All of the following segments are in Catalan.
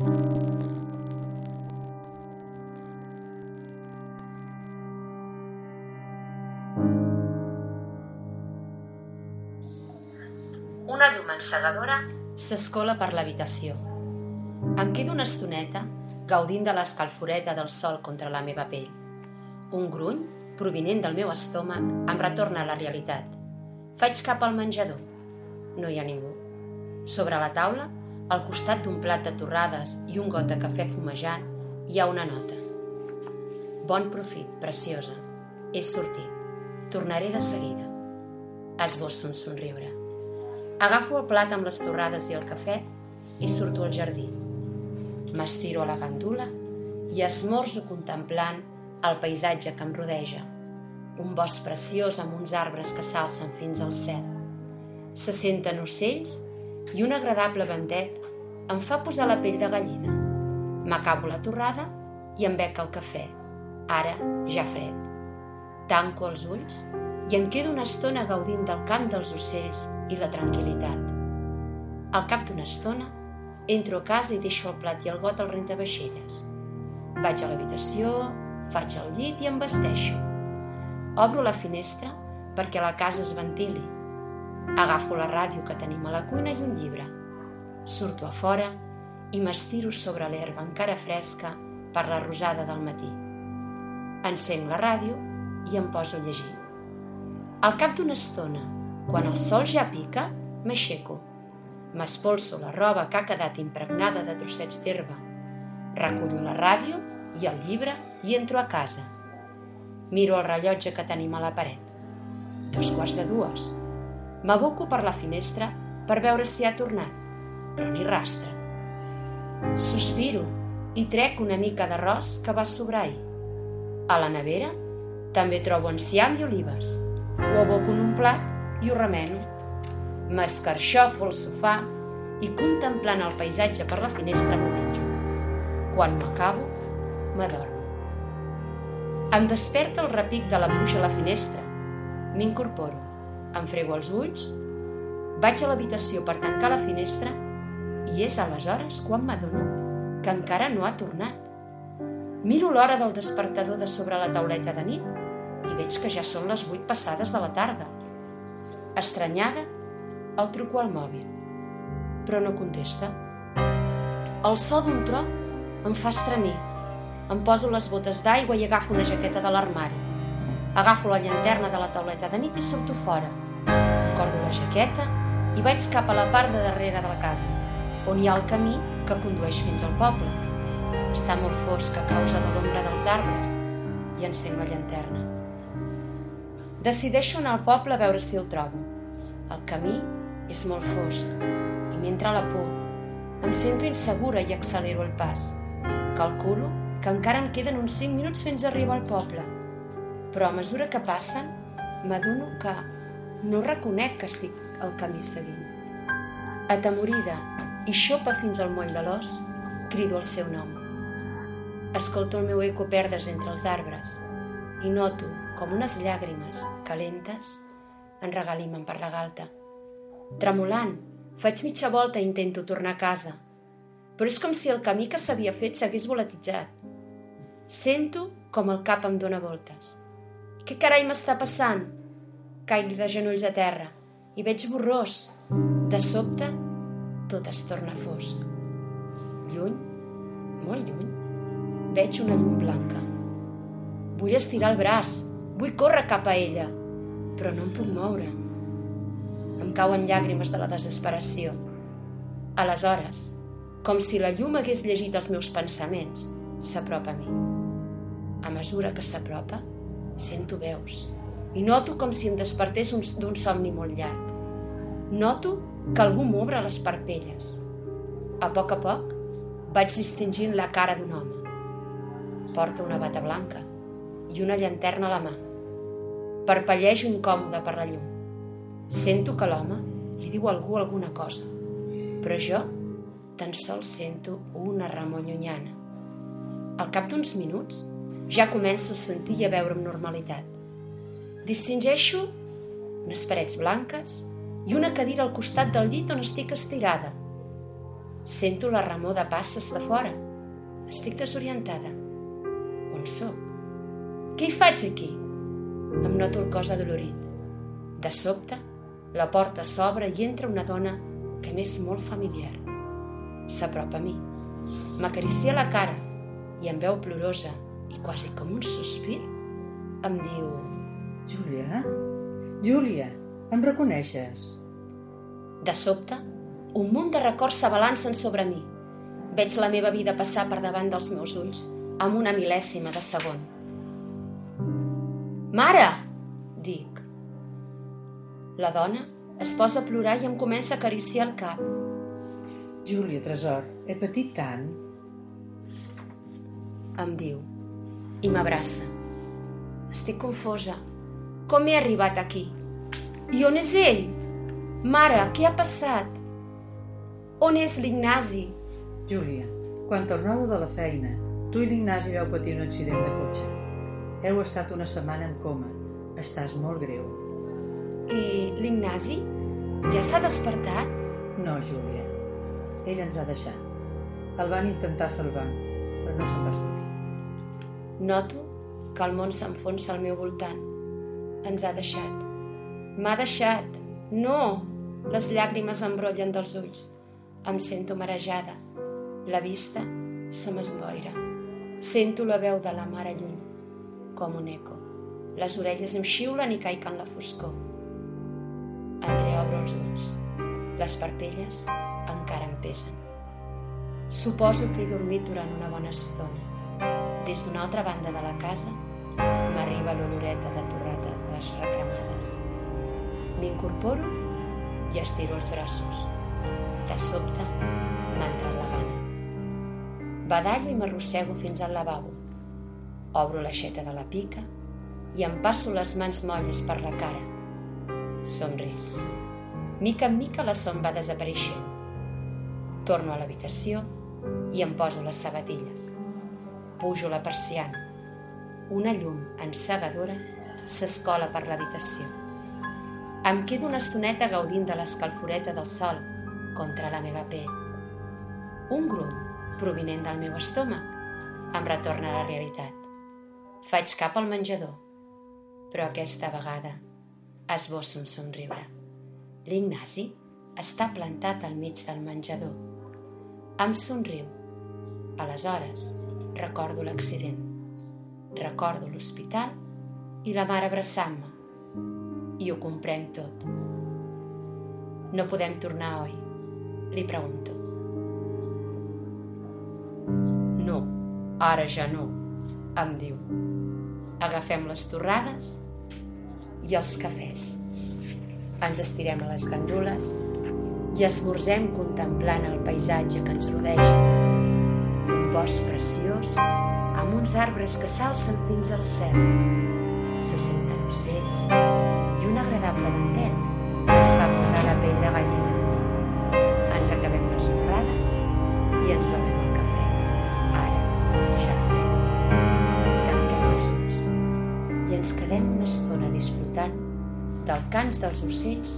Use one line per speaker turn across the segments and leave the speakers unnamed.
Una llum encegadora s'escola per l'habitació. Em quedo una estoneta gaudint de l'escalforeta del sol contra la meva pell. Un gruny, provinent del meu estómac, em retorna a la realitat. Faig cap al menjador. No hi ha ningú. Sobre la taula, al costat d'un plat de torrades i un got de cafè fumejant, hi ha una nota. Bon profit, preciosa. He sortit. Tornaré de seguida. Esbosso un somriure. Agafo el plat amb les torrades i el cafè i surto al jardí. M'estiro a la gandula i esmorzo contemplant el paisatge que em rodeja. Un bosc preciós amb uns arbres que s'alcen fins al cel. Se senten ocells i un agradable ventet em fa posar la pell de gallina. M'acabo la torrada i em bec el cafè, ara ja fred. Tanco els ulls i em quedo una estona gaudint del cant dels ocells i la tranquil·litat. Al cap d'una estona, entro a casa i deixo el plat i el got al rentavaixelles. Vaig a l'habitació, faig el llit i em vesteixo. Obro la finestra perquè la casa es ventili. Agafo la ràdio que tenim a la cuina i un llibre. Surto a fora i m'estiro sobre l'herba encara fresca per la rosada del matí. Encenc la ràdio i em poso a llegir. Al cap d'una estona, quan el sol ja pica, m'aixeco. M'espolso la roba que ha quedat impregnada de trossets d'herba. Recullo la ràdio i el llibre i entro a casa. Miro el rellotge que tenim a la paret. Dos quarts de dues. M'aboco per la finestra per veure si ha tornat, però ni rastre. Sospiro i trec una mica d'arròs que va sobrar ahir. A la nevera també trobo enciam i olives. Ho aboco en un plat i ho remeno. M'escarxofo al sofà i contemplant el paisatge per la finestra m'ho menjo. Quan m'acabo, m'adormo. Em desperta el repic de la pluja a la finestra. M'incorporo, em frego els ulls, vaig a l'habitació per tancar la finestra i és aleshores quan m'adono que encara no ha tornat. Miro l'hora del despertador de sobre la tauleta de nit i veig que ja són les vuit passades de la tarda. Estranyada, el truco al mòbil, però no contesta. El so d'un tro em fa estremir. Em poso les botes d'aigua i agafo una jaqueta de l'armari. Agafo la llanterna de la tauleta de nit i surto fora. Cordo la jaqueta i vaig cap a la part de darrere de la casa, on hi ha el camí que condueix fins al poble. Està molt fosc a causa de l'ombra dels arbres i encenc la llanterna. Decideixo anar al poble a veure si el trobo. El camí és molt fosc i mentre la por em sento insegura i accelero el pas. Calculo que encara em queden uns 5 minuts fins a arribar al poble. Però a mesura que passen, m'adono que no reconec que estic al camí seguint. Atemorida i xopa fins al moll de l'os, crido el seu nom. Escolto el meu eco perdre's entre els arbres i noto com unes llàgrimes calentes en regalimen per la galta. Tremolant, faig mitja volta i intento tornar a casa, però és com si el camí que s'havia fet s'hagués volatitzat. Sento com el cap em dóna voltes. Què carai m'està passant? Caic de genolls a terra i veig borrós. De sobte, tot es torna fosc. Lluny, molt lluny, veig una llum blanca. Vull estirar el braç, vull córrer cap a ella, però no em puc moure. Em cauen llàgrimes de la desesperació. Aleshores, com si la llum hagués llegit els meus pensaments, s'apropa a mi. A mesura que s'apropa, sento veus i noto com si em despertés d'un somni molt llarg. Noto que algú m'obre les parpelles. A poc a poc, vaig distingint la cara d'un home. Porta una bata blanca i una llanterna a la mà. Parpelleix incòmode per la llum. Sento que l'home li diu a algú alguna cosa, però jo tan sols sento una remor llunyana. Al cap d'uns minuts ja començo a sentir i a veure amb normalitat. Distingeixo unes parets blanques i una cadira al costat del llit on estic estirada. Sento la remor de passes de fora. Estic desorientada. On sóc? Què hi faig aquí? Em noto el cos adolorit. De sobte, la porta s'obre i entra una dona que m'és molt familiar. S'apropa a mi. M'acaricia la cara i em veu plorosa i quasi com un sospir em diu...
Júlia? Júlia, em reconeixes?
De sobte, un munt de records s'abalancen sobre mi. Veig la meva vida passar per davant dels meus ulls amb una mil·lèsima de segon. Mare! dic. La dona es posa a plorar i em comença a acariciar el cap.
Júlia, tresor, he patit tant.
Em diu i m'abraça. Estic confosa. Com he arribat aquí? I on és ell? Mare, què ha passat? On és l'Ignasi?
Júlia, quan torneu de la feina, tu i l'Ignasi veu patir un accident de cotxe. Heu estat una setmana en coma. Estàs molt greu.
I l'Ignasi? Ja s'ha despertat?
No, Júlia. Ell ens ha deixat. El van intentar salvar, però no se'n va sortir.
Noto que el món s'enfonsa al meu voltant. Ens ha deixat. M'ha deixat. No! Les llàgrimes em brollen dels ulls. Em sento marejada. La vista se m'esboira. Sento la veu de la mare lluny, com un eco. Les orelles em xiulen i caic en la foscor. Entreobro els ulls. Les parpelles encara em pesen. Suposo que he dormit durant una bona estona. Des d'una altra banda de la casa m'arriba l'oloreta de torrata de les recremades. M'incorporo i estiro els braços. De sobte m'ha entrat la gana. Badallo i m'arrossego fins al lavabo. Obro l'aixeta de la pica i em passo les mans molles per la cara. Somric. Mica en mica la son va desapareixent. Torno a l'habitació i em poso les sabatilles. Pujo la persiana. Una llum encegadora s'escola per l'habitació. Em quedo una estoneta gaudint de l'escalforeta del sol contra la meva pell. Un gruny, provinent del meu estómac, em retorna a la realitat. Faig cap al menjador, però aquesta vegada esbossa un somriure. L'Ignasi està plantat al mig del menjador. Em somriu. Aleshores, recordo l'accident. Recordo l'hospital i la mare abraçant-me. I ho comprenc tot. No podem tornar, oi? Li pregunto. No, ara ja no, em diu. Agafem les torrades i els cafès. Ens estirem a les gandules i esmorzem contemplant el paisatge que ens rodeja. Un bosc preciós amb uns arbres que s'alcen fins al cel. Cants dels ocells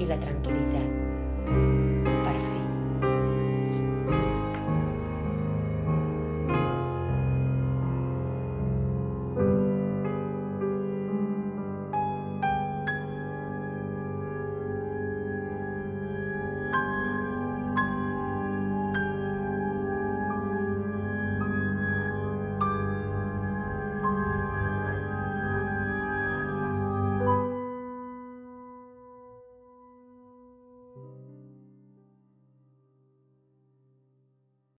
i la tranquil·litat.